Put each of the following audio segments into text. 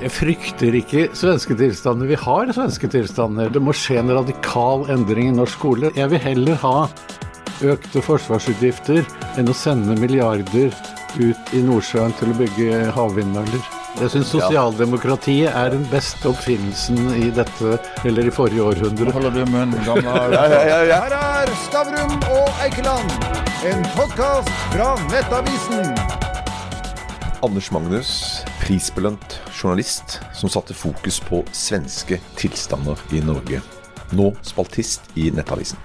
Jeg frykter ikke svenske tilstander. Vi har svenske tilstander. Det må skje en radikal endring i norsk skole. Jeg vil heller ha økte forsvarsutgifter enn å sende milliarder ut i Nordsjøen til å bygge havvindmøller. Jeg syns sosialdemokratiet er den beste oppfinnelsen i dette, eller i forrige århundre. Holder du munnen, gamle. Her er Stavrum og Eikeland, en podkast fra Nettavisen. Anders Magnus, prisbelønt journalist som satte fokus på svenske tilstander i Norge. Nå spaltist i Nettavisen.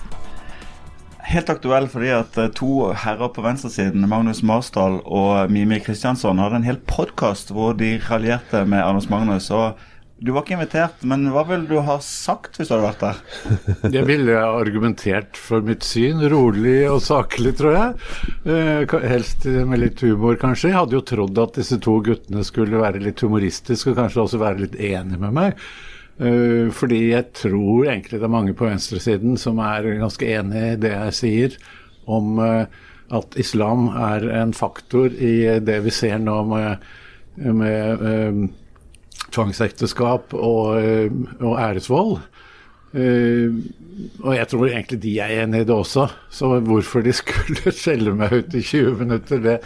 Helt aktuell fordi at eh, to herrer på venstresiden, Magnus Marsdal og Mimi Kristiansson, hadde en hel podkast hvor de raljerte med Anders Magnus. og du var ikke invitert, men hva ville du ha sagt hvis du hadde vært der? Jeg ville argumentert for mitt syn, rolig og saklig, tror jeg. Eh, helst med litt humor, kanskje. Jeg hadde jo trodd at disse to guttene skulle være litt humoristiske og kanskje også være litt enige med meg. Eh, fordi jeg tror egentlig det er mange på venstresiden som er ganske enig i det jeg sier om eh, at islam er en faktor i det vi ser nå med, med tvangsekteskap og, eh, og æresvold. Uh, og jeg tror egentlig de er enig i det også. Så hvorfor de skulle skjelle meg ut i 20 minutter, det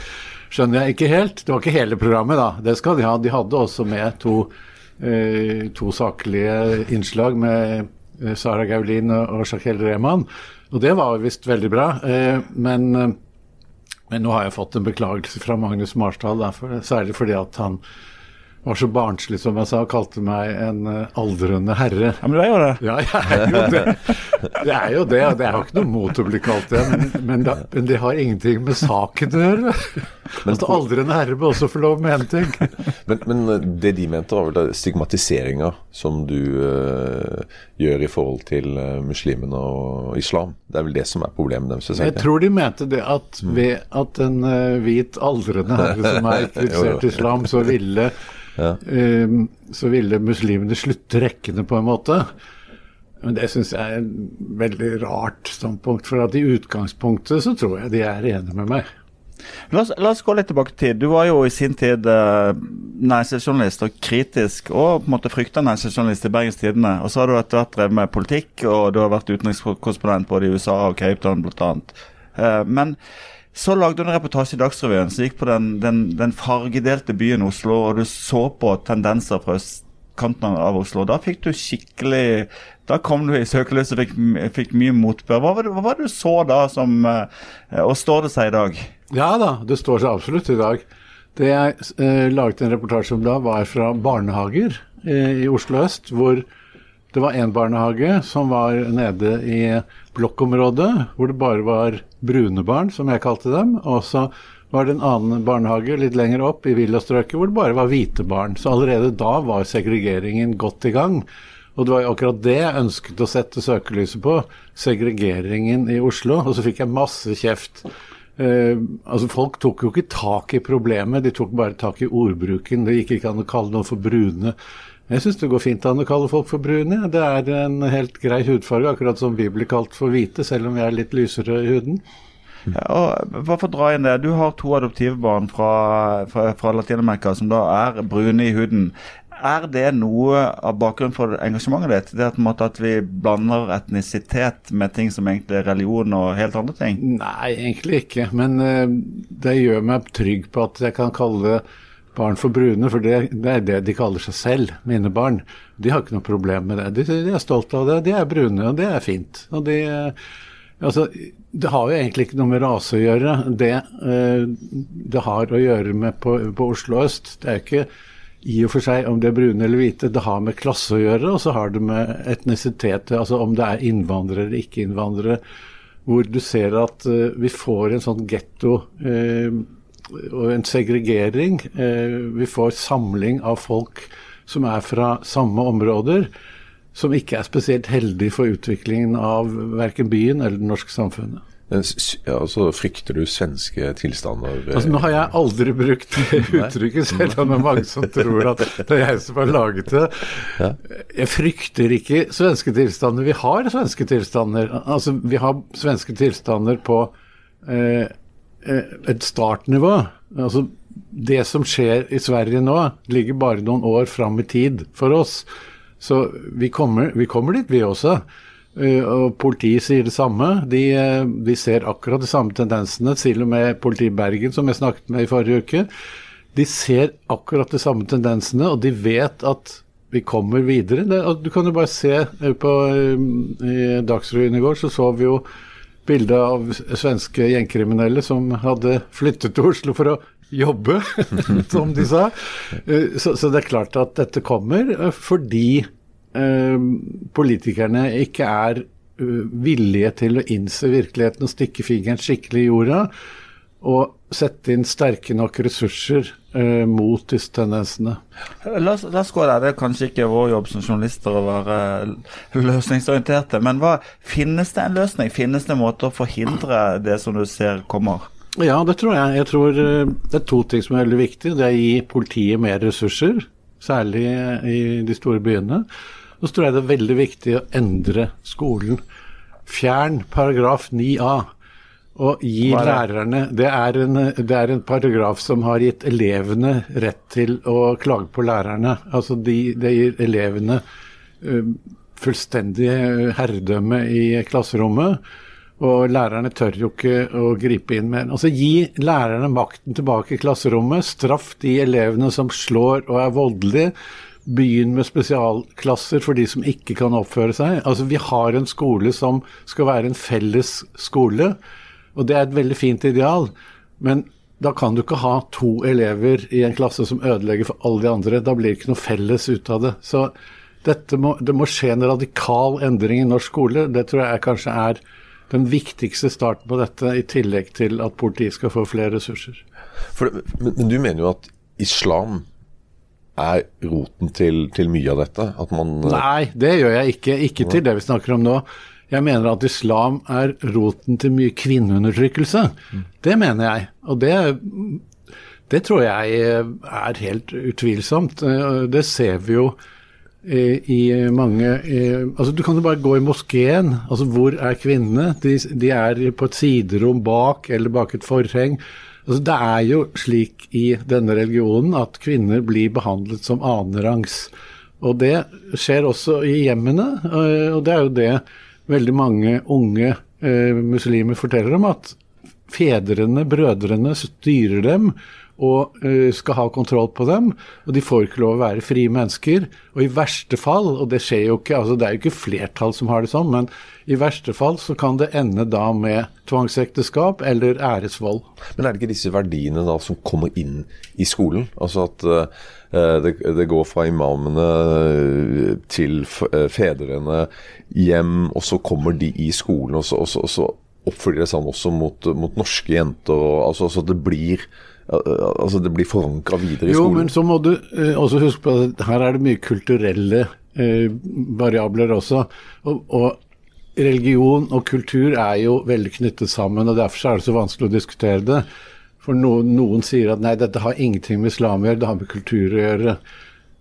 skjønner jeg ikke helt. Det var ikke hele programmet, da. Det skal de ha. De hadde også med to, uh, to saklige innslag med Sara Gaulin og Shakeel Rehman. Og det var visst veldig bra. Uh, men, men nå har jeg fått en beklagelse fra Magnus Marsdal, særlig fordi at han var så barnslig, som jeg sa, og kalte meg en eh, aldrende herre. Ja, men du er jo det. Ja, jeg er jo det. Det er jo det, og det er jo ikke noe mot å bli kalt det, men, men, da, men det har ingenting med saken å gjøre. Men altså, aldrende herre bør også få lov med én ting. Men, men det de mente, var vel stigmatiseringa som du eh, gjør i forhold til uh, muslimene og islam. Det er vel det som er problemet deres. Jeg tror de mente det at ved at en eh, hvit aldrende herre som er kritisert islam, så ville, um, så ville muslimene slutte rekkene på en måte. Men det syns jeg er en veldig rart standpunkt, for at i utgangspunktet så tror jeg de er enige med meg. La oss, la oss gå litt tilbake i tid. Du var jo i sin tid uh, næringslivsjournalist og kritisk, og på en måte frykta næringslivsjournalist i Bergens Tidende. Og så har du etter hvert drevet med politikk, og du har vært utenrikskorrespondent både i USA og Cape Town bl.a. Uh, men så lagde du en reportasje i Dagsrevyen som gikk på den, den, den fargedelte byen Oslo, og du så på tendenser fra østkanten av Oslo. Da fikk du skikkelig Da kom du i søkelyset og fikk, fikk mye motbør. Hva var, det, hva var det du så da som uh, Og står det seg i dag? Ja da, det står seg absolutt i dag. Det jeg eh, laget en reportasje om da, var fra barnehager eh, i Oslo øst, hvor det var én barnehage som var nede i blokkområdet, hvor det bare var brune barn, som jeg kalte dem. Og så var det en annen barnehage litt lenger opp i villastrøket hvor det bare var hvite barn. Så allerede da var segregeringen godt i gang. Og det var jo akkurat det jeg ønsket å sette søkelyset på, segregeringen i Oslo. Og så fikk jeg masse kjeft. Eh, altså Folk tok jo ikke tak i problemet, de tok bare tak i ordbruken. Det gikk ikke an å kalle noen for brune. Jeg syns det går fint an å kalle folk for brune. Det er en helt grei hudfarge, akkurat som vi blir kalt for hvite, selv om vi er litt lysere i huden. Ja, og bare for å dra inn det, Du har to adoptivbarn fra, fra, fra Latin-Amerika som da er brune i huden. Er det noe av bakgrunnen for engasjementet ditt? Det at, en måte, at vi blander etnisitet med ting som egentlig er religion og helt andre ting? Nei, egentlig ikke. Men uh, det gjør meg trygg på at jeg kan kalle barn for brune, for det, det er det de kaller seg selv, mine barn. De har ikke noe problem med det. De, de er stolte av det. De er brune, og det er fint. Og de, Uh, altså, det har jo egentlig ikke noe med rase å gjøre. Det eh, det har å gjøre med på, på Oslo øst, det er jo ikke i og for seg om de er brune eller hvite, det har med klasse å gjøre, og så har det med etnisitet altså om det er innvandrere eller ikke innvandrere, hvor du ser at uh, vi får en sånn getto uh, og en segregering. Eh, vi får samling av folk som er fra samme områder, som ikke er spesielt heldig for utviklingen av verken byen eller det norske samfunnet. Altså, frykter du svenske tilstander? eh, Altså, nå har jeg aldri brukt det uttrykket, selv om det er mange som tror at det er jeg som har laget det. Jeg frykter ikke svenske tilstander. Vi har svenske tilstander. Altså, vi har svenske tilstander på eh, eh, et startnivå. Altså, det som skjer i Sverige nå, ligger bare noen år fram i tid for oss. Så vi kommer, vi kommer dit, vi også. Uh, og Politiet sier det samme. De, de, ser akkurat de samme tendensene. Til og med politiet i Bergen, som jeg snakket med i forrige uke, de ser akkurat de samme tendensene, og de vet at vi kommer videre. Det, du kan jo bare se uh, på I Dagsrevyen i går så så vi jo bilde av svenske gjengkriminelle som hadde flyttet til Oslo for å jobbe, som de sa. Så, så, det er klart at dette kommer fordi eh, politikerne ikke er uh, villige til å innse virkeligheten og stikke fingeren skikkelig i jorda. Og sette inn sterke nok ressurser eh, mot disse tendensene. La oss, la oss gå der. Det er kanskje ikke vår jobb som journalister å være løsningsorienterte. Men hva, finnes det en løsning? Finnes det en måte å forhindre det som du ser kommer? Ja, det tror jeg. Jeg tror Det er to ting som er veldig viktig. Det er å gi politiet mer ressurser, særlig i de store byene. Så tror jeg det er veldig viktig å endre skolen. Fjern paragraf 9a. Og gi lærerne det er, en, det er, en, paragraf som har gitt elevene rett til å klage på lærerne. Altså de, det gir elevene uh, fullstendig herredømme i klasserommet. Og lærerne tør jo ikke å gripe inn mer. Altså Gi lærerne makten tilbake i klasserommet. Straff de elevene som slår og er voldelige. Begynn med spesialklasser for de som ikke kan oppføre seg. Altså Vi har en skole som skal være en felles skole, og det er et veldig fint ideal. Men da kan du ikke ha to elever i en klasse som ødelegger for alle de andre. Da blir det ikke noe felles ut av det. Så må, det må skje en radikal endring i norsk skole. Det tror jeg kanskje er den viktigste starten på dette, i tillegg til at politiet skal få flere ressurser. For, men, men, du mener jo at islam er roten til, til mye av dette? At man eh, Nei, det gjør jeg ikke. Ikke til det vi snakker om nå. Jeg mener at islam er roten til mye kvinneundertrykkelse. Mm. Det mener jeg. Og det, det tror jeg er helt utvilsomt. Det ser vi jo i mange altså Du kan jo bare gå i moskeen. altså Hvor er kvinnene? De, de er på et siderom bak eller bak et forheng. Altså, det er jo slik i denne religionen at kvinner blir behandlet som annenrangs. Og det skjer også i hjemmene, eh, og det er jo det veldig mange unge eh, muslimer forteller om, at fedrene, brødrene, styrer dem og uh, skal ha kontroll på dem. Og de får ikke lov å være frie mennesker. Og i verste fall, og det skjer jo ikke, altså det er jo ikke flertall som har det sånn, men i verste fall så kan det ende da med tvangsekteskap eller æresvold. Men er det ikke disse verdiene da som kommer inn i skolen? Altså at uh, det, det, går fra imamene eh, til fedrene hjem, og så kommer de i skolen, og så, og så, og så oppfører de seg sånn også mot, mot norske jenter. Og, altså, at det blir altså det blir forankra videre i skolen. Jo, men så må du eh, også huske på at her er det mye kulturelle eh, variabler også. Og, og, religion og kultur er jo veldig knyttet sammen, og derfor er det så vanskelig å diskutere det. For noen, noen sier at nei, dette har ingenting med islam å gjøre, det har med kultur å gjøre.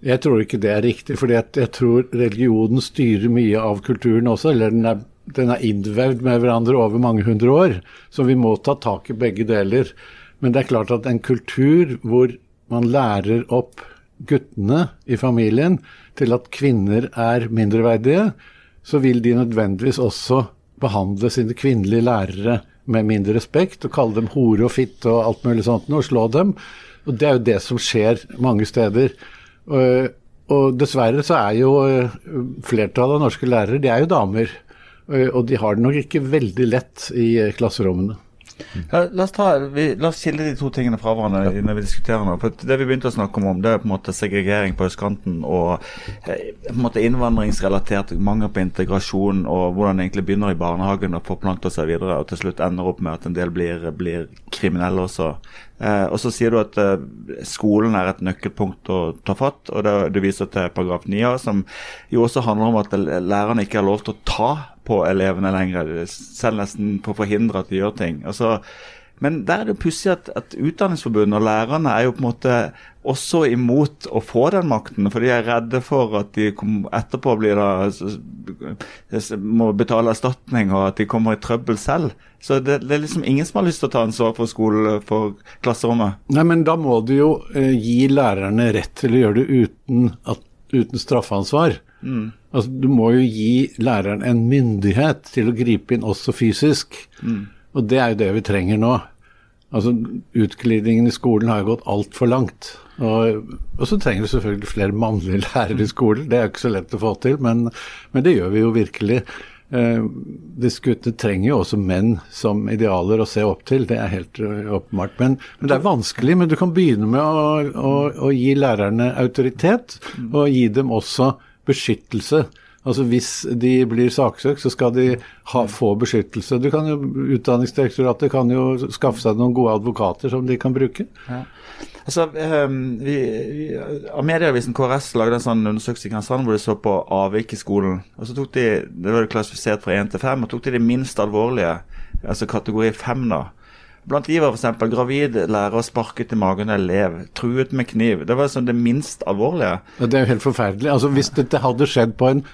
Jeg tror ikke det er riktig, for jeg tror religionen styrer mye av kulturen også. Eller den er, den er innvevd med hverandre over mange hundre år. Så vi må ta tak i begge deler. Men det er klart at en kultur hvor man lærer opp guttene i familien til at kvinner er mindreverdige, så vil de nødvendigvis også behandle sine kvinnelige lærere med mindre respekt og kalle dem hore og fitte og alt mulig sånt og slå dem. Og Det er jo det som skjer mange steder. Og, og dessverre så er jo eh, flertallet av norske lærere de er jo damer. Og de har det nok ikke veldig lett i klasserommene. Ja, la, oss ta, vi, la oss skille de to tingene fra hverandre ja. når vi diskuterer nå. For Det vi begynte å snakke om, det er på en måte segregering på østkanten og eh, på en måte innvandringsrelatert mangel på integrasjon og hvordan det egentlig begynner i barnehagen og forplanter seg videre og til slutt ender opp med at en del blir, blir kriminelle også. Eh, og så sier du at eh, skolen er et nøkkelpunkt å ta fatt, og det, du viser til paragraf 9, som jo også handler om at lærerne ikke har lov til å ta på elevene lenger, selv nesten på å forhindre at de gjør ting. Altså, Men der er det pussig at, at Utdanningsforbundet og lærerne er jo på en måte også imot å få den makten, for de er redde for at de etterpå blir da, må betale erstatning, og at de kommer i trøbbel selv. Så det, det, er liksom ingen som har lyst til å ta ansvar for skolen, for klasserommet. Nei, men da må du jo eh, gi lærerne rett til å gjøre det uten, at, uten straffansvar. Mm. Altså, du må jo gi læreren en myndighet til å gripe inn også fysisk. Mm. Og det er jo det vi trenger nå. Altså, Utglidningen i skolen har jo gått altfor langt. Og, og, så trenger vi selvfølgelig flere mannlige lærere i skolen. Det er jo ikke så lett å få til, men, men det gjør vi jo virkelig. Eh, disse guttene trenger jo også menn som idealer å se opp til, det er helt uh, åpenbart. Men, men, det er vanskelig. Men du kan begynne med å, å, å gi lærerne autoritet, og gi dem også beskyttelse. Altså Hvis de blir saksøkt, så skal de ha, få beskyttelse. Du kan jo, Utdanningsdirektoratet kan jo skaffe seg noen gode advokater som de kan bruke. Ja. Altså, um, vi, Medieavisen KRS lagde en sånn undersøkelse i Kristiansand hvor de så på avvik i skolen. og så tok de, Det var klassifisert fra 1 til 5, og tok de de minst alvorlige, altså kategori 5. da. Blant de var f.eks. gravid lærer sparket i magen av elev, truet med kniv. Det var sånn det minst alvorlige. Ja, det er jo helt forferdelig. Altså Hvis dette hadde skjedd på en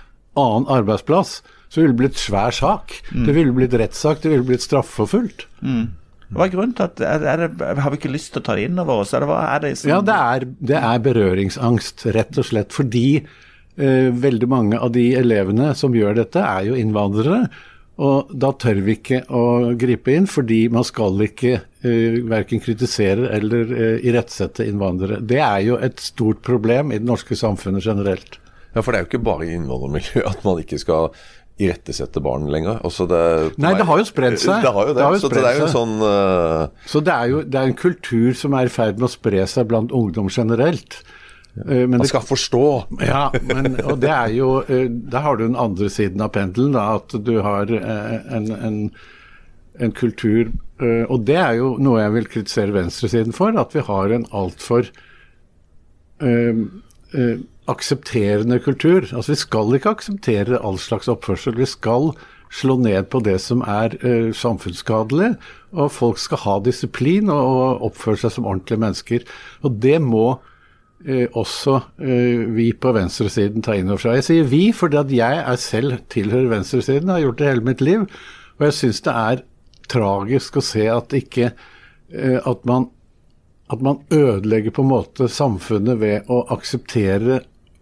annen arbeidsplass, så ville det blitt svær sak. Mm. Det ville blitt rettssak, det ville blitt straffeforfulgt. Mm. Hva er grunnen til at er, det, Har vi ikke lyst til å ta det inn over oss? Er det, er det som... Ja, det er, det er, berøringsangst, rett og slett. Fordi eh, veldig mange av de elevene som gjør dette, er jo innvandrere. Og da tør vi ikke å gripe inn, fordi man skal ikke uh, verken kritisere eller uh, irettsette innvandrere. Det er jo et stort problem i det norske samfunnet generelt. Ja, For det er jo ikke bare i innvandrermiljøet at man ikke skal irettesette barn lenger. Altså det, Nei, det har jo spredd seg. Det har jo det. det, har jo så det er jo en sånn uh... Så det er jo det er en kultur som er i ferd med å spre seg blant ungdom generelt. Uh, man skal forstå. Ja, men, og det er jo uh, Der har du den andre siden av pendelen, da, at du har en, en, en kultur Og det er jo noe jeg vil kritisere venstresiden for, at vi har en altfor uh, aksepterende kultur. Altså Vi skal ikke akseptere all slags oppførsel. Vi skal slå ned på det som er uh, samfunnsskadelig. Og folk skal ha disiplin og, og, oppføre seg som ordentlige mennesker. Og det må uh, også eh, vi på venstresiden ta inn over seg. Jeg sier vi fordi at jeg er selv tilhører venstresiden, har gjort det hele mitt liv. Og jeg syns det er tragisk å se at ikke at man at man ødelegger på en måte samfunnet ved å akseptere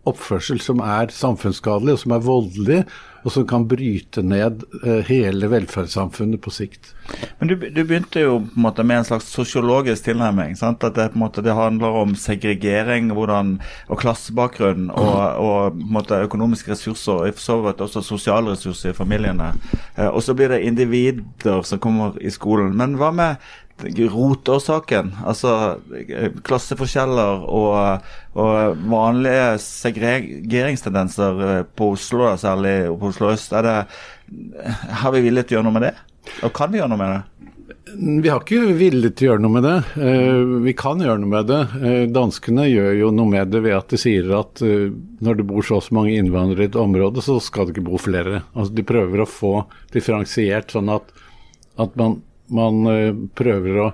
oppførsel som er samfunnsskadelig, og som er voldelig, og som kan bryte ned uh, hele velferdssamfunnet på sikt. Men du, du, begynte jo på en måte med en slags sosiologisk tilnærming. Sant? At det, på en måte, det handler om segregering hvordan, og klassebakgrunn og, og måte, økonomiske ressurser, og så vidt også sosiale ressurser i familiene. Uh, og så blir det individer som kommer i skolen. Men hva med rotårsaken. Altså klasseforskjeller og, og vanlige segregeringstendenser eh, på Oslo, særlig på Oslo øst. Er det, har vi villet gjøre noe med det? Og kan vi gjøre noe med det? Vi har ikke villet gjøre noe med det. Eh, vi kan gjøre noe med det. Eh, danskene gjør jo noe med det ved at de sier at når det bor så og så mange innvandrere i et område, så skal det ikke bo flere. Altså De prøver å få differensiert sånn at, at man man eh, prøver å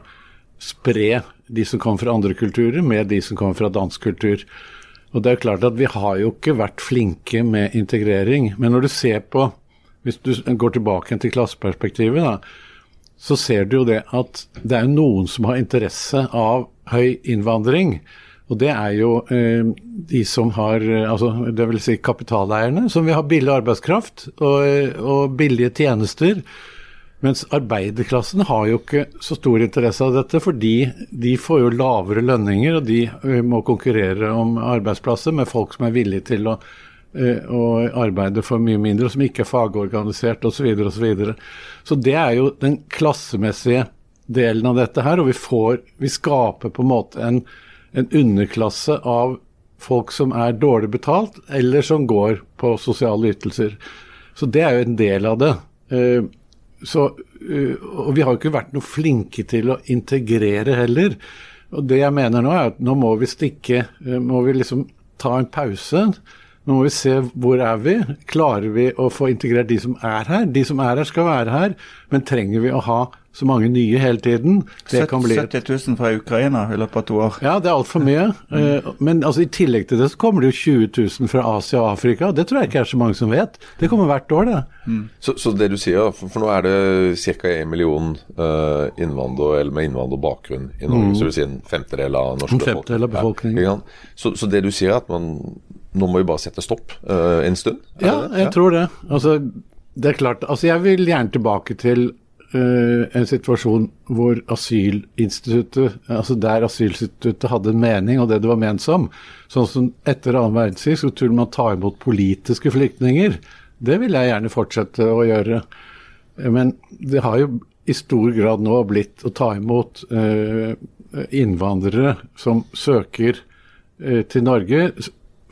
spre de som kommer fra andre kulturer, med de som kommer fra dansk kultur. Og det er jo klart at Vi har jo ikke vært flinke med integrering. Men når du ser på, hvis du går tilbake til klasseperspektivet, da, så ser du jo det at det er noen som har interesse av høy innvandring. Og det er jo eh, de som har altså Dvs. Si kapitaleierne, som vil ha billig arbeidskraft og, og billige tjenester. Mens arbeiderklassen har jo ikke så stor interesse av dette, fordi de får jo lavere lønninger, og de må konkurrere om arbeidsplasser med folk som er villige til å, å arbeide for mye mindre, og som ikke er fagorganisert osv. Så, videre, og så, så det er jo den klassemessige delen av dette her, og vi får Vi skaper på en måte en, en underklasse av folk som er dårlig betalt, eller som går på sosiale ytelser. Så det er jo en del av det. Så, øh, og vi har ikke vært noe flinke til å integrere heller. Og det jeg mener nå, er at nå må vi stikke øh, Må vi liksom ta en pause. Nå må vi se hvor er vi. Klarer vi å få integrert de som er her? De som er her, skal være her. Men trenger vi å ha så mange nye hele tiden. Det kan bli 70 000 fra Ukraina i løpet av to år. Ja, det er altfor mye. Eh, Men altså, i tillegg til det så kommer det jo 20 000 fra Asia og Afrika. Det tror jeg ikke er så mange som vet. Det kommer hvert år, det. Så, så det du sier, for, for nå er det ca. 1 million uh, innvandrer, eller med innvandrerbakgrunn i Norge. Så det vil si en femtedel av norsk En femtedel av befolkningen. Ja, så, så det du sier, er at man nå må vi bare sette stopp uh, en stund? Er Ja, jeg tror det. Altså, det er klart. Altså, jeg vil gjerne tilbake til en situasjon hvor asylinstituttet, altså der asylinstituttet hadde en mening, og det det var ment som. Sånn som etter annen verdenskrig så skulle man ta imot politiske flyktninger. Det vil jeg gjerne fortsette å gjøre. Men det har jo i stor grad nå blitt å ta imot eh, innvandrere som søker eh, til Norge,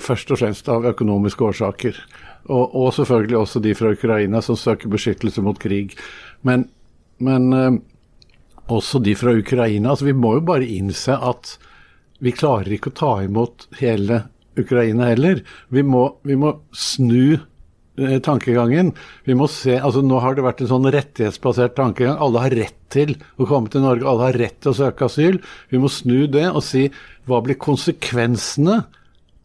først og fremst av økonomiske årsaker. Og, og selvfølgelig også de fra Ukraina som søker beskyttelse mot krig. Men, men eh, også de fra Ukraina. Altså, vi må jo bare innse at vi klarer ikke å ta imot hele Ukraina heller. Vi må, vi må snu eh, tankegangen. Vi må se, altså Nå har det vært en sånn rettighetsbasert tankegang. Alle har rett til å komme til Norge, alle har rett til å søke asyl. Vi må snu det og si hva blir konsekvensene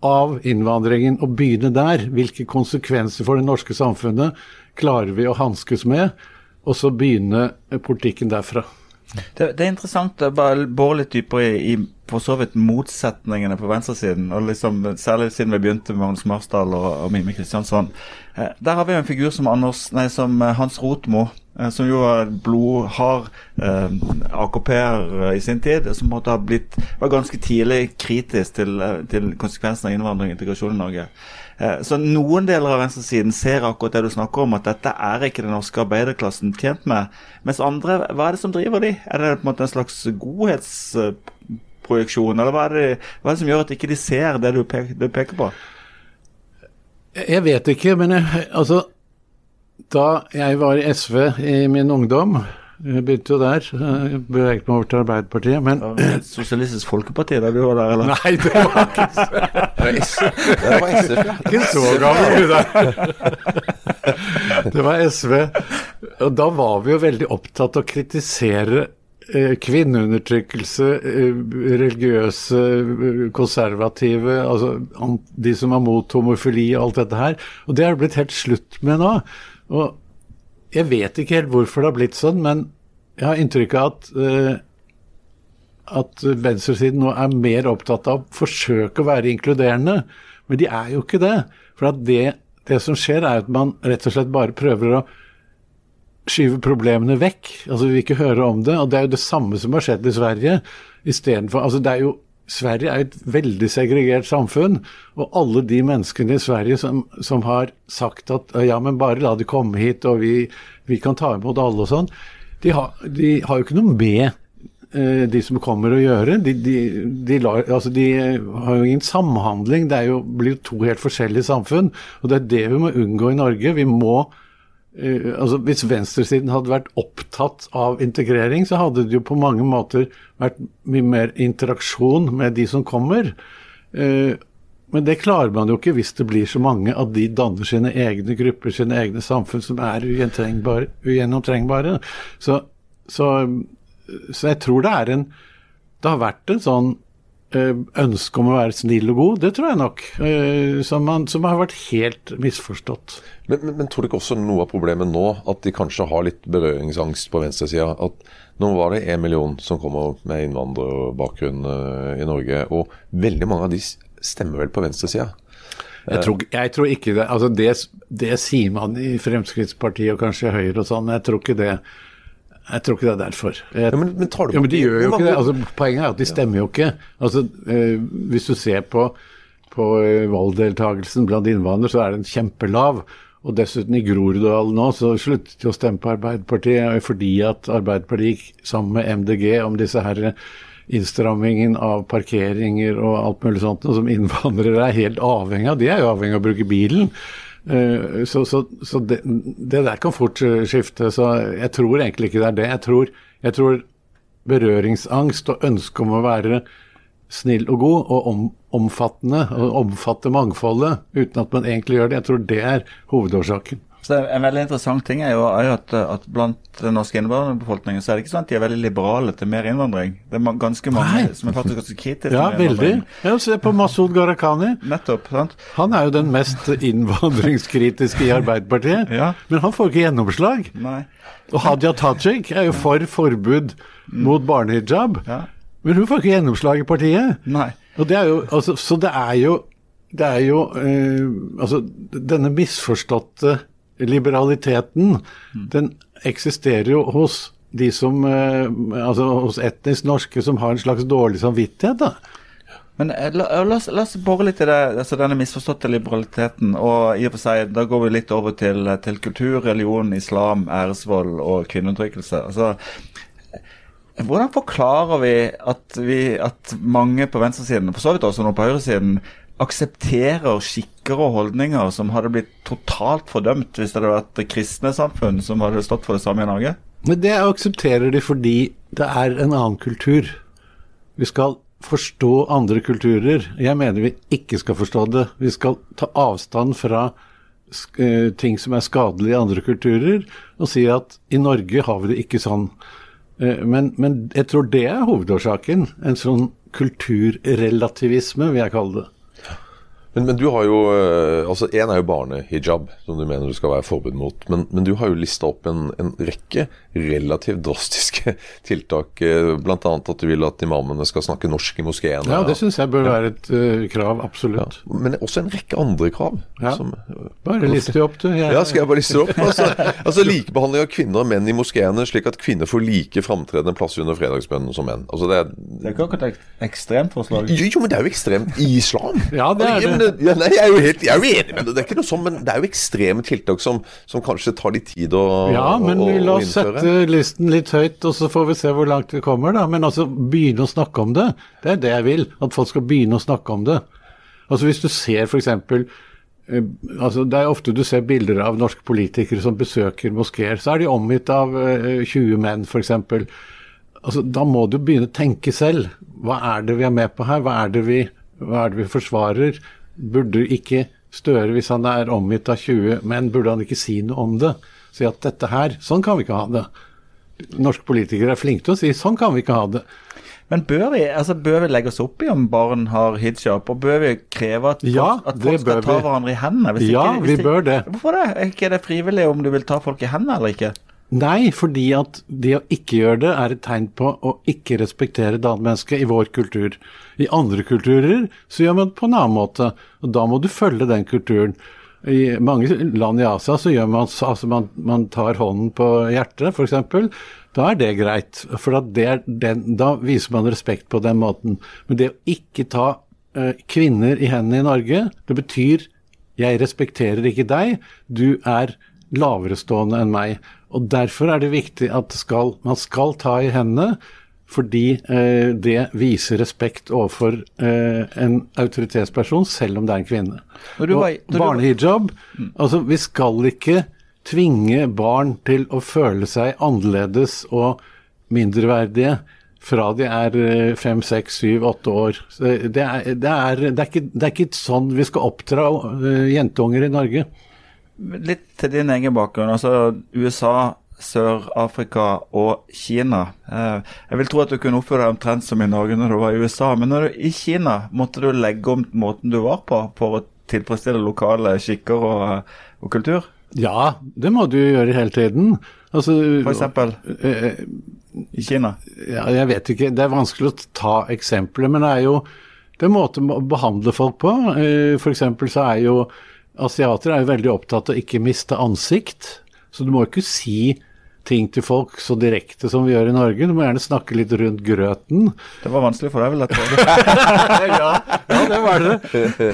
av innvandringen, og begynne der. Hvilke konsekvenser for det norske samfunnet klarer vi å hanskes med? Og så begynne eh, politikken derfra. Det, det er interessant å bare bore litt dypere i, i for så vidt motsetningene på venstresiden. og liksom, Særlig siden vi begynte med Magnus Marsdal og, og Mime Kristiansson. Eh, der har vi jo en figur som, Anders, nei, som eh, Hans Rotmo, eh, som jo var blodhard eh, AKP-er i sin tid. Som måtte ha blitt, var ganske tidlig kritisk til, eh, til konsekvensene av innvandring og integrasjon i Norge. Eh, Så noen deler av venstresiden ser akkurat det du snakker om, at dette er ikke den norske arbeiderklassen tjent med. Mens andre, hva er det som driver de? Er det på en måte en slags godhetsprojeksjon, eller hva er, det, hva er det som gjør at ikke de ser det du peker, det du peker på? Jeg vet ikke, men jeg, altså Da jeg var i SV i min ungdom Jeg begynte jo der, jeg beveget meg over til Arbeiderpartiet, men Sosialistisk Folkeparti da du var der, eller? Nei, det var ikke, Det var SV. det var SF ikke så gammel, du. Det var SV. Og da var vi jo veldig opptatt av å kritisere eh, kvinneundertrykkelse, eh, religiøse, eh, konservative, altså de som er mot homofili og alt dette her. Og det er det blitt helt slutt med nå. Og jeg vet ikke helt hvorfor det har blitt sånn, men jeg har inntrykk av at uh, at venstresiden nå er mer opptatt av å forsøke å være inkluderende. Men de er jo ikke det. For det, det som skjer, er at man rett og slett bare prøver å skyve problemene vekk. Altså Vi vil ikke høre om det. Og det er jo det samme som har skjedd i Sverige. Istedenfor Altså det er jo Sverige er et veldig segregert samfunn, og alle de menneskene i Sverige som, som har sagt at ja, men bare la de komme hit, og vi, vi kan ta imot alle og sånn, de, de har jo ikke noe med eh, de som kommer å gjøre. De, de, de, altså de har jo ingen samhandling. Det jo, blir jo to helt forskjellige samfunn. Og det er det vi må unngå i Norge. Vi må eh, altså Hvis venstresiden hadde vært opptatt av integrering, så hadde det jo på mange måter vært mye mer interaksjon med de som kommer. Eh, men det klarer man jo ikke hvis det blir så mange at de danner sine egne grupper, sine egne samfunn som er ugjennomtrengbare. Så, så, så jeg tror det er en Det har vært en sånn ønske om å være snill og god, det tror jeg nok, eh, som, man, som har vært helt misforstått. Men, men, men tror du ikke også noe av problemet nå, at de kanskje har litt berøringsangst på venstresida? At nå var det én million som kommer med innvandrerbakgrunn eh, i Norge, og veldig mange av de stemmer vel på venstresida? Jeg tror, jeg tror ikke det. Altså det, det sier man i Fremskrittspartiet og kanskje Høyre og sånn, men jeg tror ikke det. Jeg tror ikke det er derfor. Jeg, Ja, men- men tar du ja, men de gjør jo ikke det. Altså, poenget er at de stemmer jo ikke. Altså, eh, hvis du ser på, på eh, valgdeltakelsen blant innvandrere, så er den kjempelav. Og dessuten i Groruddalen nå så sluttet de å stemme på Arbeiderpartiet eh, fordi at Arbeiderpartiet gikk sammen med MDG om disse her innstrammingen av parkeringer og alt mulig sånt, som innvandrere er helt avhengig av. De er jo avhengig av å bruke bilen. Eh, Så, så, så det, det der kan fort eh, skifte. Så jeg tror egentlig ikke det er det. Jeg tror, jeg tror berøringsangst og ønske om å være snill og god og om, omfattende, og omfatte mangfoldet uten at man egentlig gjør det, jeg tror det er hovedårsaken. Så En veldig interessant ting er jo, at, at, blant den norske innvandrerbefolkningen så er det ikke sånn at de er veldig liberale til mer innvandring. Det er ganske mange Nei. som er faktisk ganske kritiske Ja, veldig. Ja, Se på Masud Gharahkhani. Nettopp. sant? Han er jo den mest innvandringskritiske i Arbeiderpartiet. Ja. Men han får ikke gjennomslag. Nei. Og Hadia Tajik er jo for forbud mot barnehijab. Ja. Men hun får ikke gjennomslag i partiet. Nei. Det jo, altså, så det er jo, det er jo eh, altså, Denne misforståtte liberaliteten, den eksisterer jo hos de som eh, Altså hos etnisk norske som har en slags dårlig samvittighet, da. Men eh, la, la, oss, la oss bore litt i det, altså denne misforståtte liberaliteten. Og i og for seg, da går vi litt over til, til kultur, religion, islam, æresvold og kvinneundertrykkelse. Altså, hvordan forklarer vi at, vi at mange på venstresiden, for så vidt også noen på høyresiden, aksepterer skikker og holdninger som hadde blitt totalt fordømt hvis det hadde vært det kristne samfunn som hadde stått for det samme i Norge? Men det aksepterer de fordi det er en annen kultur. Vi skal forstå andre kulturer. Jeg mener vi ikke skal forstå det. Vi skal ta avstand fra eh, ting som er skadelige i andre kulturer, og si at i Norge har vi det ikke sånn. Eh, Men, men jeg tror det er hovedårsaken. En sånn kulturrelativisme, vil jeg kalle det. Men, men du har jo eh, altså Én er jo barnehijab, som du mener du skal være forbud mot. Men, men du har jo lista opp en, en rekke relativt drastiske tiltak. Bl.a. Blant annet at du vil at imamene skal snakke norsk i moskeene. Ja, det syns jeg bør være et uh, krav, absolutt. Men også en rekke andre krav. Ja. Som, Bare liste opp, du. Jeg, ja, skal jeg bare liste opp? Altså, altså Likebehandling av kvinner og menn i moskeene, slik at kvinner får like framtredende plass under fredagsbønnen som menn. Altså det er, Det er ikke akkurat et ekstremt forslag. jo, jo, men det er jo ekstremt i islam. Ja, det er Ja, men det. Ja, nei, jeg er jo helt jeg er jo enig med det. Det er ikke noe sånn, men det er jo ekstreme tiltak som, som kanskje tar litt tid å, Ja, men å, å la oss sette listen litt høyt, og så får vi se hvor langt vi kommer, da. Men altså, begynne å snakke om det. Det er det jeg vil. At folk skal begynne å snakke om det. Altså Hvis du ser f.eks. Eh, altså, det er ofte du ser bilder av norske politikere som besøker moskeer. Så er de omgitt av eh, 20 menn, f.eks. Altså, da må du begynne å tenke selv. Hva er det vi er med på her? Hva er det vi, er det vi forsvarer? Burde ikke Støre, hvis han er omgitt av 20 menn, burde han ikke si noe om det? Si at dette her, sånn kan vi ikke ha det. Norske politikere er flinke til å si sånn kan vi ikke ha det. Men bør vi, altså bør vi legge oss opp i om barn har hijab, og bør vi kreve at folk, Ja, at folk skal ta vi. hverandre i hendene? Ja, ikke, vi bør det. Hvorfor det? Er ikke det frivillig om du vil ta folk i hendene eller ikke? Nei, fordi at det å ikke gjøre det er et tegn på å ikke respektere det andre mennesket i vår kultur. I andre kulturer så gjør man det på en annen måte, og da må du følge den kulturen. I mange land i Asia så gjør man så- altså man, man tar hånden på hjertet, f.eks. Da er det greit, for er den, da viser man respekt på den måten. Men det å ikke ta uh, kvinner i hendene i Norge, det betyr jeg respekterer ikke deg, du er laverestående enn meg. Og Derfor er det viktig at skal, man skal ta i hendene, fordi eh, det viser respekt overfor eh, en autoritetsperson, selv om det er en kvinne. Når du Og barnehijab Altså, vi skal ikke tvinge barn til å føle seg annerledes og mindreverdige fra de er eh, fem, seks, syv, åtte år. Så Det er, det, er, det, er ikke, det er ikke sånn vi skal oppdra eh, jenteunger i Norge. Litt til din egen bakgrunn. altså USA, Sør-Afrika og Kina. Eh, jeg vil tro at du kunne oppføre deg omtrent som i Norge når du var i USA. Men når du, i Kina måtte du legge om måten du var på for å tilfredsstille lokale skikker og, og kultur? Ja, det må du jo gjøre hele tiden. Altså, For eksempel eh, i Kina. ja, jeg vet ikke, det er vanskelig å ta eksempler, men det er jo det er måter å behandle folk på. Eh, For eksempel så er jo asiater er jo veldig opptatt av å ikke miste ansikt. Så du må ikke si ting til folk så direkte som vi gjør i Norge. Du må gjerne snakke litt rundt grøten. Det var vanskelig for deg, vel? ja, ja, det var det.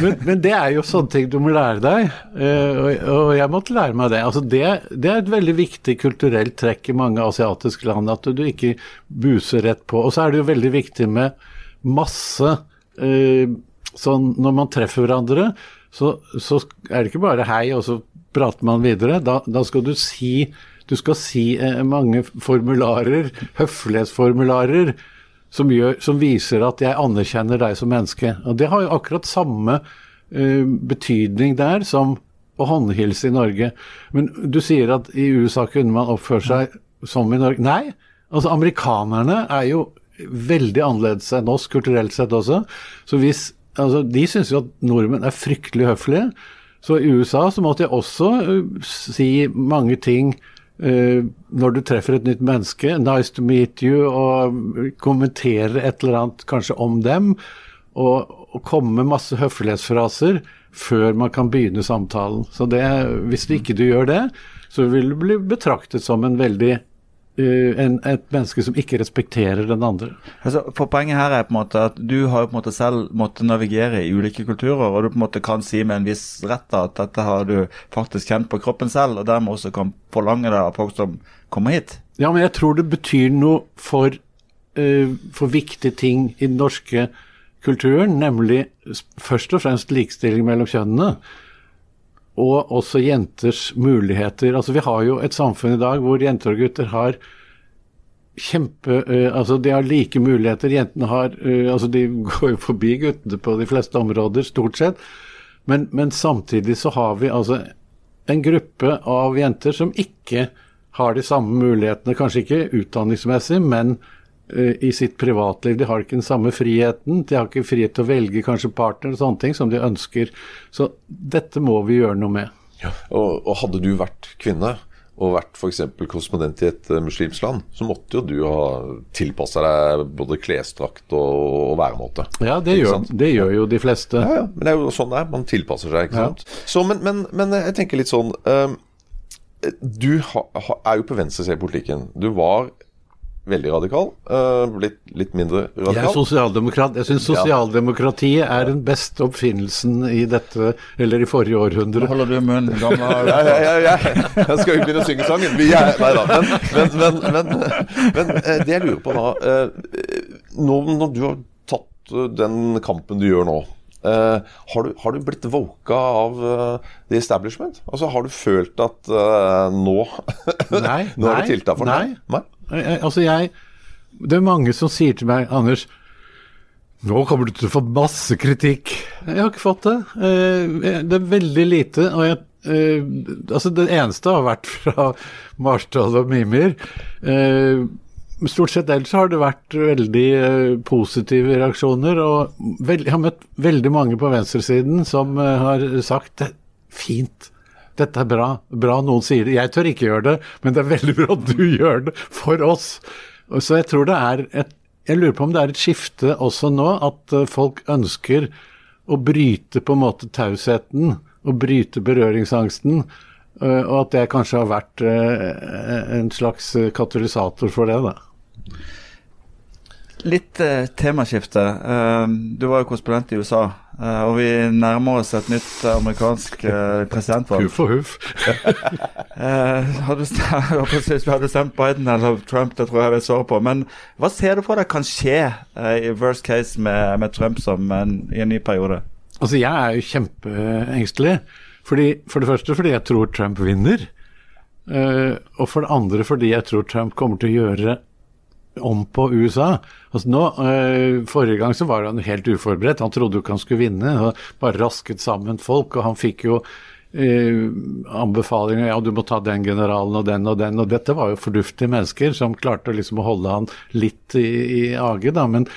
Men, men det er jo sånne ting du må lære deg, eh, og, og jeg måtte lære meg det. Altså det. Det er et veldig viktig kulturelt trekk i mange asiatiske land, at du ikke buser rett på. Og så er det jo veldig viktig med masse eh, Sånn når man treffer hverandre, så, så er det ikke bare hei, og så prater man videre. Da, da skal du si du skal si eh, mange formularer, høflighetsformularer, som, gjør, som viser at jeg anerkjenner deg som menneske. Og Det har jo akkurat samme eh, betydning der som å håndhilse i Norge. Men du sier at i USA kunne man oppføre seg som i Norge. Nei, altså amerikanerne er jo veldig annerledes enn oss kulturelt sett også. Så hvis, altså De syns jo at nordmenn er fryktelig høflige. Så i USA så måtte jeg også uh, si mange ting når du treffer et nytt menneske. 'Nice to meet you', og kommentere et eller annet kanskje om dem. Og, og komme med masse høflighetsfraser før man kan begynne samtalen. Så det, hvis ikke du gjør det, så vil du bli betraktet som en veldig Uh, en, et menneske som ikke respekterer den andre. Altså, for Poenget her er på en måte at du har jo på en måte selv måttet navigere i ulike kulturer, og du på en måte kan si med en viss rett at dette har du faktisk kjent på kroppen selv, og dermed også kan forlange det av folk som kommer hit. Ja, men jeg tror det betyr noe for, uh, for viktige ting i den norske kulturen, nemlig først og fremst likestilling mellom kjønnene og også jenters muligheter. Altså Vi har jo et samfunn i dag hvor jenter og gutter har kjempe uh, Altså de har like muligheter. Jentene har uh, Altså de går jo forbi guttene på de fleste områder, stort sett. Men, men, samtidig så har vi altså en gruppe av jenter som ikke har de samme mulighetene, kanskje ikke utdanningsmessig, men i sitt privatliv. De har ikke den samme friheten. De har ikke frihet til å velge kanskje partner og sånne ting som de ønsker. Så dette må vi gjøre noe med. Ja, og, og hadde du vært kvinne og vært f.eks. korrespondent i et uh, muslimsk land, så måtte jo du ha tilpassa deg både klesdrakt og, og væremåte. Ja, det gjør, det gjør, jo de fleste. Ja, ja, men det er jo sånn det er. Man tilpasser seg, ikke sant. Så, men, men, men, jeg tenker litt sånn uh, Du ha, ha, er jo på venstresiden i politikken. Du var veldig radikal. Uh, blitt litt mindre radikal. Jeg er sosialdemokrat. Jeg syns sosialdemokratiet ja. er den beste oppfinnelsen i dette, eller i forrige århundre. Nå holder du munnen, gamle ja, ja, ja, ja, Jeg skal jo begynne å synge sangen. Vi er, nei da. Men, men, men, men, men uh, det jeg lurer på da uh, når, når, du har tatt den kampen du gjør nå Uh, har, du, har, du, blitt voka av uh, the establishment? Altså Har du følt at uh, nå nå er det tiltak for nei. nei? Altså, jeg Det er mange som sier til meg, Anders nå kommer du til å få masse kritikk. Jeg har ikke fått det. Eh, det er veldig lite. og jeg eh, altså Det eneste har vært fra Marsdal og Mimir. Eh, stort sett ellers har det vært veldig positive reaksjoner. Og jeg har møtt veldig mange på venstresiden som har sagt fint, dette er bra. Bra noen sier det. Jeg tør ikke gjøre det, men det er veldig bra at du gjør det for oss. Så jeg tror det er et Jeg lurer på om det er et skifte også nå, at eh, folk ønsker å bryte på en måte tausheten og bryte berøringsangsten. Eh, og at det kanskje har vært eh, en slags katalysator for det, da. Litt eh, temaskifte. Uh, du var jo korrespondent i USA, uh, og vi nærmer oss et nytt amerikansk uh, presidentvalg. Huff og huff. vi hadde stemt Biden eller Trump, det tror jeg jeg vil svare på. Men hva ser du for deg kan skje i worst case med, med Trump som en, i en ny periode? Altså, Jeg er jo kjempeengstelig. Fordi, for det første fordi jeg tror Trump vinner. og for det andre fordi jeg tror Trump kommer til å gjøre om på USA. Altså nå, øh, Forrige gang så var han helt uforberedt. Han trodde jo ikke han skulle vinne. Han Bare rasket sammen folk. Og han fikk jo øh, anbefalinger ja, du må ta den generalen og den og den. Og dette var jo fornuftige mennesker som klarte liksom å holde han litt i, i age. da, men,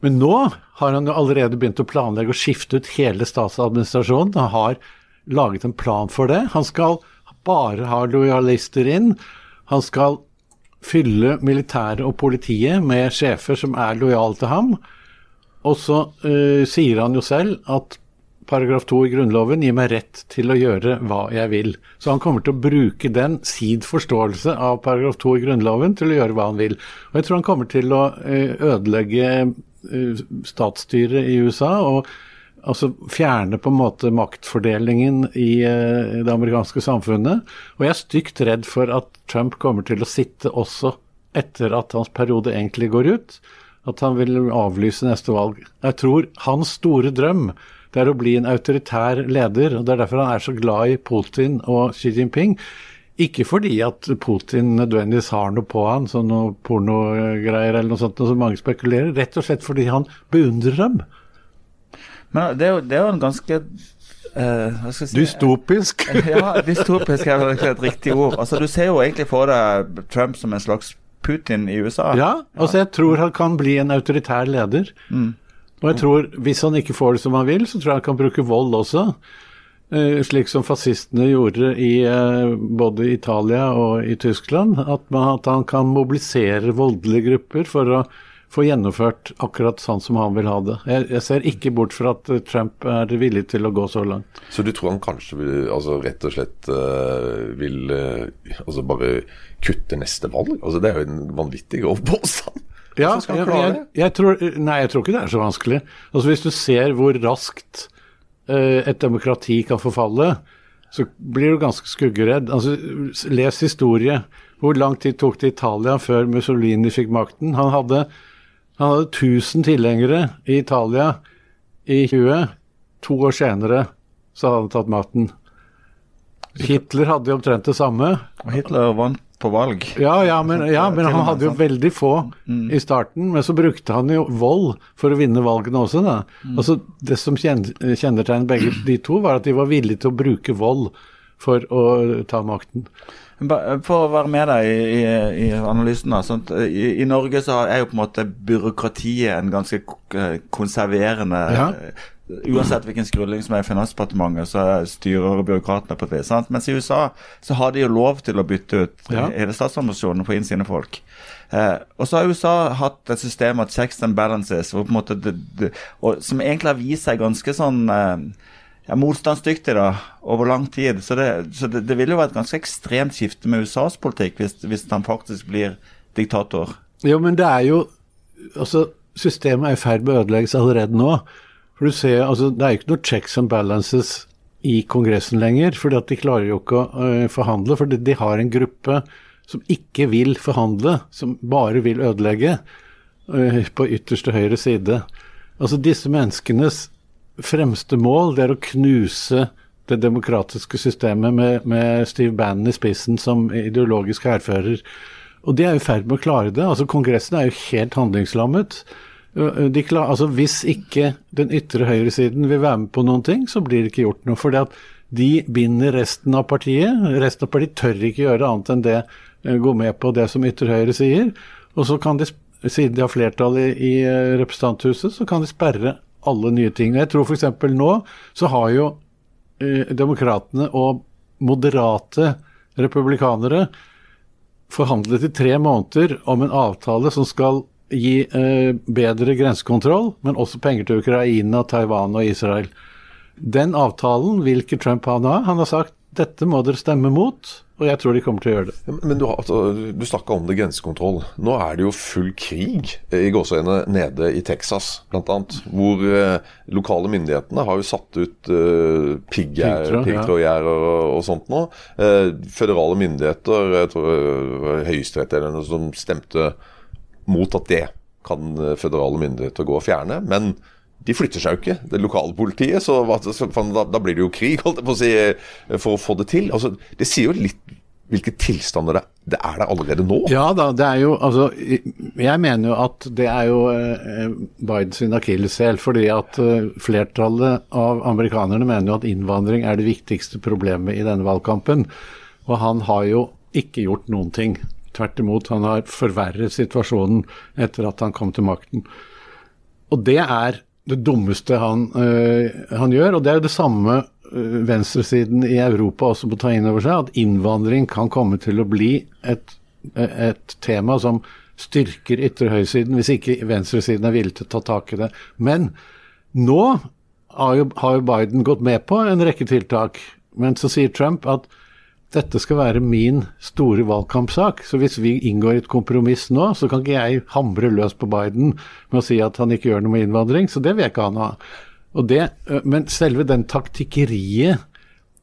men nå har han jo allerede begynt å planlegge å skifte ut hele statsadministrasjonen. Han har laget en plan for det. Han skal bare ha lojalister inn. Han skal fylle militæret og politiet med sjefer som er lojale til ham. Og så uh, sier han jo selv at paragraf 2 i Grunnloven gir meg rett til å gjøre hva jeg vil. Så han kommer til å bruke den, sid forståelse av paragraf 2 i Grunnloven til å gjøre hva han vil. Og jeg tror han kommer til å uh, ødelegge uh, statsstyret i USA. og Altså fjerne på en måte maktfordelingen i uh, det amerikanske samfunnet. Og jeg er stygt redd for at Trump kommer til å sitte også etter at hans periode egentlig går ut. At han vil avlyse neste valg. Jeg tror hans store drøm det er å bli en autoritær leder. og Det er derfor han er så glad i Putin og Xi Jinping. Ikke fordi at Putin nødvendigvis har noe på han, sånn noe pornogreier eller noe sånt, som mange spekulerer. Rett og slett fordi han beundrer dem. Men det er, jo, det er jo en ganske uh, si? Dystopisk. ja, dystopisk er vel ikke et riktig ord. Altså, Du ser jo egentlig for deg Trump som en slags Putin i USA. Ja, altså jeg tror han kan bli en autoritær leder. Og jeg tror, hvis han ikke får det som han vil, så tror jeg han kan bruke vold også. Uh, slik som fascistene gjorde i uh, både Italia og i Tyskland. At, man, at han kan mobilisere voldelige grupper for å få gjennomført akkurat sånn som han vil ha det. Jeg, jeg ser ikke bort fra at Trump er villig til å gå så langt. Så du tror han kanskje vil, altså rett og slett uh, vil uh, altså bare kutte neste valg? Altså Det er jo en vanvittig grov påstand. Ja, jeg, jeg, jeg tror, nei, jeg tror ikke det er så vanskelig. Altså Hvis du ser hvor raskt uh, et demokrati kan forfalle, så blir du ganske skuggeredd. Altså, les historie. Hvor lang tid tok det Italia før Mussolini fikk makten? Han hadde, han hadde 1000 tilhengere i Italia i 20. To år senere så hadde han tatt maten. Hitler hadde jo omtrent det samme. Og Hitler vant på valg. Ja, ja, men, ja, men han hadde jo veldig få i starten. Men så brukte han jo vold for å vinne valgene også, da. Altså, det som kjen- kjennetegnet begge de to, var at de var villige til å bruke vold for å ta makten. For å være med deg i, i, i analysen, i, I Norge så er jo på en måte byråkratiet en ganske konserverende Ja. Uansett hvilken skrulling som er i Finansdepartementet, så styrer byråkratene på det. sant? Mens i USA så har de jo lov til å bytte ut Ja. hele statsadministrasjonen få inn sine folk. Eh, og så har USA hatt et system av checks and balances, hvor på en måte det, det, og, som egentlig har vist seg ganske sånn eh, ja, motstandsdyktig da, over lang tid. Så, det, så det, det vil jo være et ganske ekstremt skifte med USAs politikk hvis, hvis han faktisk blir diktator. Jo, men det er jo Altså, systemet er i ferd med å ødelegges allerede nå. For du ser, altså, Det er jo ikke noe checks and balances i Kongressen lenger, for de klarer jo ikke å øh, forhandle. For de, har en gruppe som ikke vil forhandle, som bare vil ødelegge, øh, på ytterste høyre side. Altså Disse menneskenes fremste mål det er å knuse det demokratiske systemet med, med Steve Bannon i spissen som ideologisk hærfører. Og de er i ferd med å klare det. altså Kongressen er jo helt handlingslammet. De klar, altså Hvis ikke den ytre høyresiden vil være med på noen ting, så blir det ikke gjort noe. For de binder resten av partiet. Resten av partiet tør ikke gjøre annet enn det, eh, gå med på det som ytre høyre sier. Og så kan de, siden de har flertall i, i representanthuset, så kan de sperre alle nye ting. Jeg tror f.eks. nå så har jo eh, demokratene og moderate republikanere forhandlet i tre måneder om en avtale som skal gi eh, bedre grensekontroll, men også penger til Ukraina, Taiwan og Israel. Den avtalen vil ikke Trump ha nå. Han har sagt dette må dere stemme mot, og jeg tror de kommer til å gjøre det. Ja, Men du, altså, du snakka om det grensekontroll. Nå er det jo full krig eh, i gåseøyne nede i Texas, bl.a. Hvor eh, lokale myndighetene har jo satt ut eh, piggtrådgjerder ja. og, og sånt nå. Eh, føderale myndigheter, jeg tror var Høyesterett eller noe som stemte mot at det kan eh, føderale myndigheter gå og fjerne. Men de flytter seg jo ikke, det lokale politiet. Så, da, blir det jo krig, holdt på å si, eh, for å få det til. Altså, det sier jo litt hvilke tilstander det, det er der allerede nå. Ja da, det er jo altså Jeg mener jo at det er jo eh, Biden sin akilleshæl. Fordi at eh, flertallet av amerikanerne mener jo at innvandring er det viktigste problemet i denne valgkampen. Og han har jo ikke gjort noen ting. Tvert imot, han har forverret situasjonen etter at han kom til makten. Og det er det dummeste han, øh, han gjør, og det er jo det samme øh, venstresiden i Europa også må ta inn over seg, at innvandring kan komme til å bli et, et tema som styrker ytre høyresiden, hvis ikke venstresiden er villig til å ta tak i det. Men nå har jo, har jo Biden gått med på en rekke tiltak, men så sier Trump at dette skal være min store valgkampsak. Så hvis vi inngår et kompromiss nå, så kan ikke jeg hamre løs på Biden med å si at han ikke gjør noe med innvandring. Så det vil jeg ikke ha. noe av. men selve den taktikkeriet,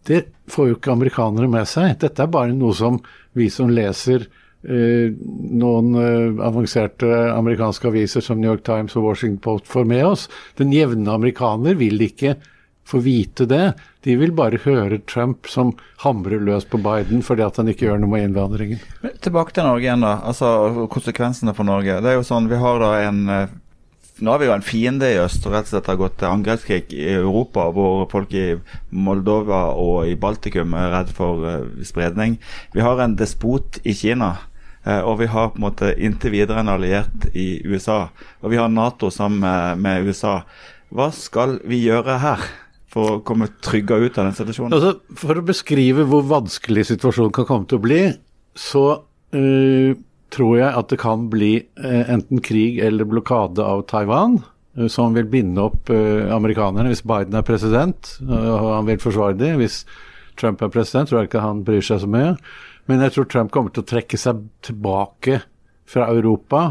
det får jo ikke amerikanere med seg. Dette er bare noe som vi som leser eh, noen eh, avanserte amerikanske aviser som New York Times og Washington Post får med oss. Den jevne amerikaner vil ikke få vite det. De vil bare høre Trump som hamrer løs på Biden fordi at han ikke gjør noe med innvandringen. Men Tilbake til Norge igjen, da. Altså konsekvensene for Norge. Det er jo sånn, Vi har da en eh, nå har vi jo en fiende i øst og rett og slett har gått til angrepskrig i Europa, hvor folk i Moldova og i Baltikum er redd for uh, spredning. Vi har en despot i Kina. Uh, og vi har på en måte inntil videre en alliert i USA. Og vi har Nato sammen med USA. Hva skal vi gjøre her? For å komme trygga ut av den situasjonen? Altså, for å beskrive hvor vanskelig situasjonen kan komme til å bli, så uh, tror jeg at det kan bli uh, enten krig eller blokade av Taiwan, Uh, som vil binde opp amerikanerne hvis Biden er president, og han vil forsvare dem. Hvis Trump er president, tror jeg ikke han bryr seg så mye. Men jeg tror Trump kommer til å trekke seg tilbake fra Europa.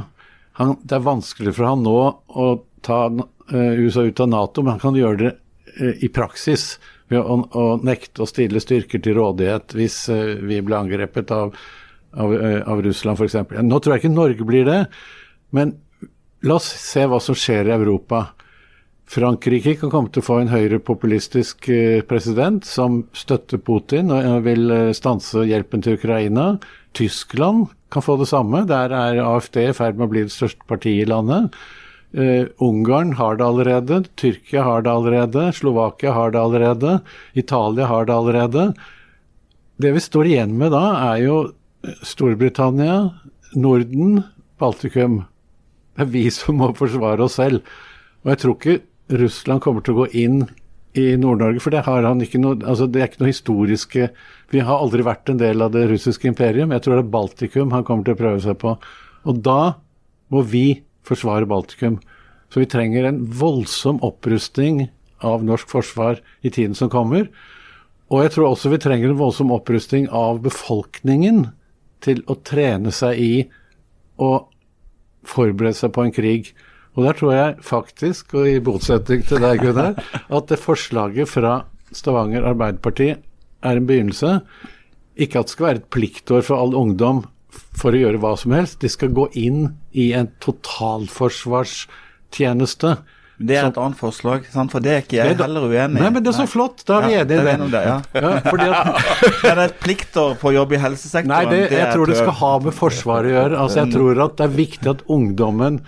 Han, det er vanskelig for han nå å ta USA ut av Nato, men han kan gjøre det i praksis ved å, å nekte å stille styrker til rådighet hvis vi ble angrepet av av, eh, av Russland f.eks. Nå tror jeg ikke Norge blir det, men la oss se hva som skjer i Europa. Frankrike kan komme til å få en høyrepopulistisk eh, president som støtter Putin og vil eh, stanse hjelpen til Ukraina. Tyskland kan få det samme. Der er AFD i ferd med å bli det største partiet i landet. Uh, Ungarn har det allerede, Tyrkia har det allerede, Slovakia har det allerede, Italia har det allerede. Det vi står igjen med da, er jo Storbritannia, Norden, Baltikum. Det er vi som må forsvare oss selv. Og jeg tror ikke Russland kommer til å gå inn i Nord-Norge, for det noe altså det er ikke noe historiske Vi har aldri vært en del av det russiske imperium. Jeg tror det er Baltikum han kommer til å prøve seg på. Og da må vi forsvare Baltikum. Så vi trenger en voldsom opprustning av norsk forsvar i tiden som kommer. Og jeg tror også vi trenger en voldsom opprustning av befolkningen til å trene seg i å forberede seg på en krig. Og der tror jeg faktisk, og i motsetning til deg, Gunnar, at det forslaget fra Stavanger Arbeiderparti er en begynnelse. Ikke at det skal være et pliktår for all ungdom for å gjøre hva som helst. De skal gå inn i en totalforsvarstjeneste det er et annet forslag, sant? for det er ikke jeg heller uenig i. Nei, men det er så nei. flott, da er vi ja, enige i det. Ja. ja, fordi at, er det et plikter på jobb i helsesektoren? Nei, det, jeg tror det skal ha med Forsvaret å gjøre. Altså, jeg tror at det er viktig at ungdommen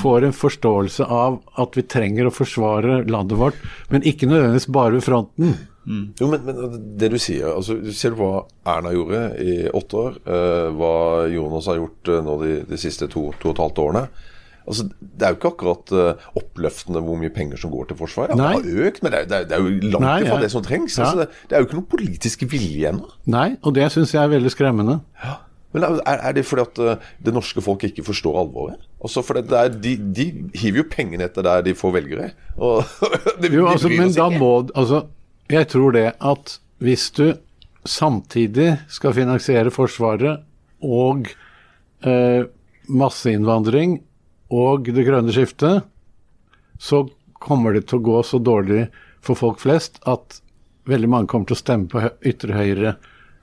får en forståelse av at vi trenger å forsvare landet vårt, men ikke nødvendigvis bare ved fronten. Mm. Jo, men, men, det du sier altså, Ser du hva Erna gjorde i åtte år? Eh, hva Jonas har gjort eh, nå de, de, siste to, to og et halvt årene? Altså, det er jo ikke akkurat uh, oppløftende hvor mye penger som går til forsvar. Det har økt, men det er, det er, det er jo langt Nei, ifra ja. det som trengs. Ja. Altså, det, det, er jo ikke noen politisk vilje ennå. Nei, og det syns jeg er veldig skremmende. Ja. Men er, er det fordi at uh, det norske folk ikke forstår alvoret? Altså, for er, de, de, hiver jo pengene etter der de får velgere. Og, de, jo, altså, men da må Altså, jeg tror det at hvis du samtidig skal finansiere Forsvaret og eh, masseinnvandring og det grønne skiftet, så kommer det til å gå så dårlig for folk flest at veldig mange kommer til å stemme på ytre høyre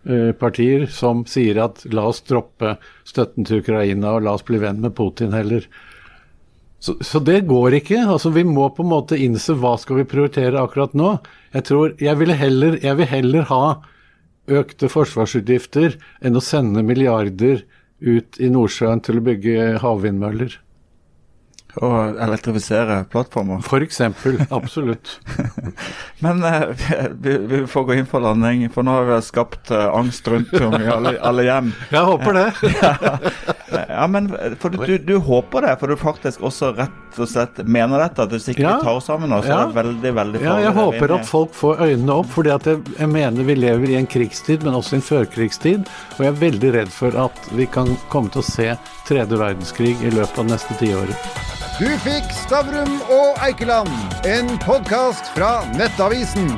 eh, partier som sier at la oss droppe støtten til Ukraina og la oss bli venn med Putin heller. Så, så, det går ikke. altså Vi må på en måte innse hva skal vi prioritere akkurat nå. Jeg tror, jeg, vil heller, jeg vil heller ha økte forsvarsutgifter enn å sende milliarder ut i Nordsjøen til å bygge havvindmøller. Og elektrifisere plattformer? For eksempel, absolutt. Men eh, vi, vi, får gå inn for landing, for nå har vi skapt eh, angst rundt om i alle, alle, hjem. Jeg håper det. ja. ja, men for du, du, håper det, for du faktisk også rett og slett mener dette? At hvis ikke ja. vi tar oss sammen nå, så ja. er det veldig, veldig farlig. Ja, jeg håper at folk får øynene opp, fordi at jeg, jeg mener vi lever i en krigstid, men også i en førkrigstid. Og jeg er veldig redd for at vi kan komme til å se tredje verdenskrig i løpet av neste tiåret. Du fikk Stavrum og Eikeland, en podkast fra Nettavisen.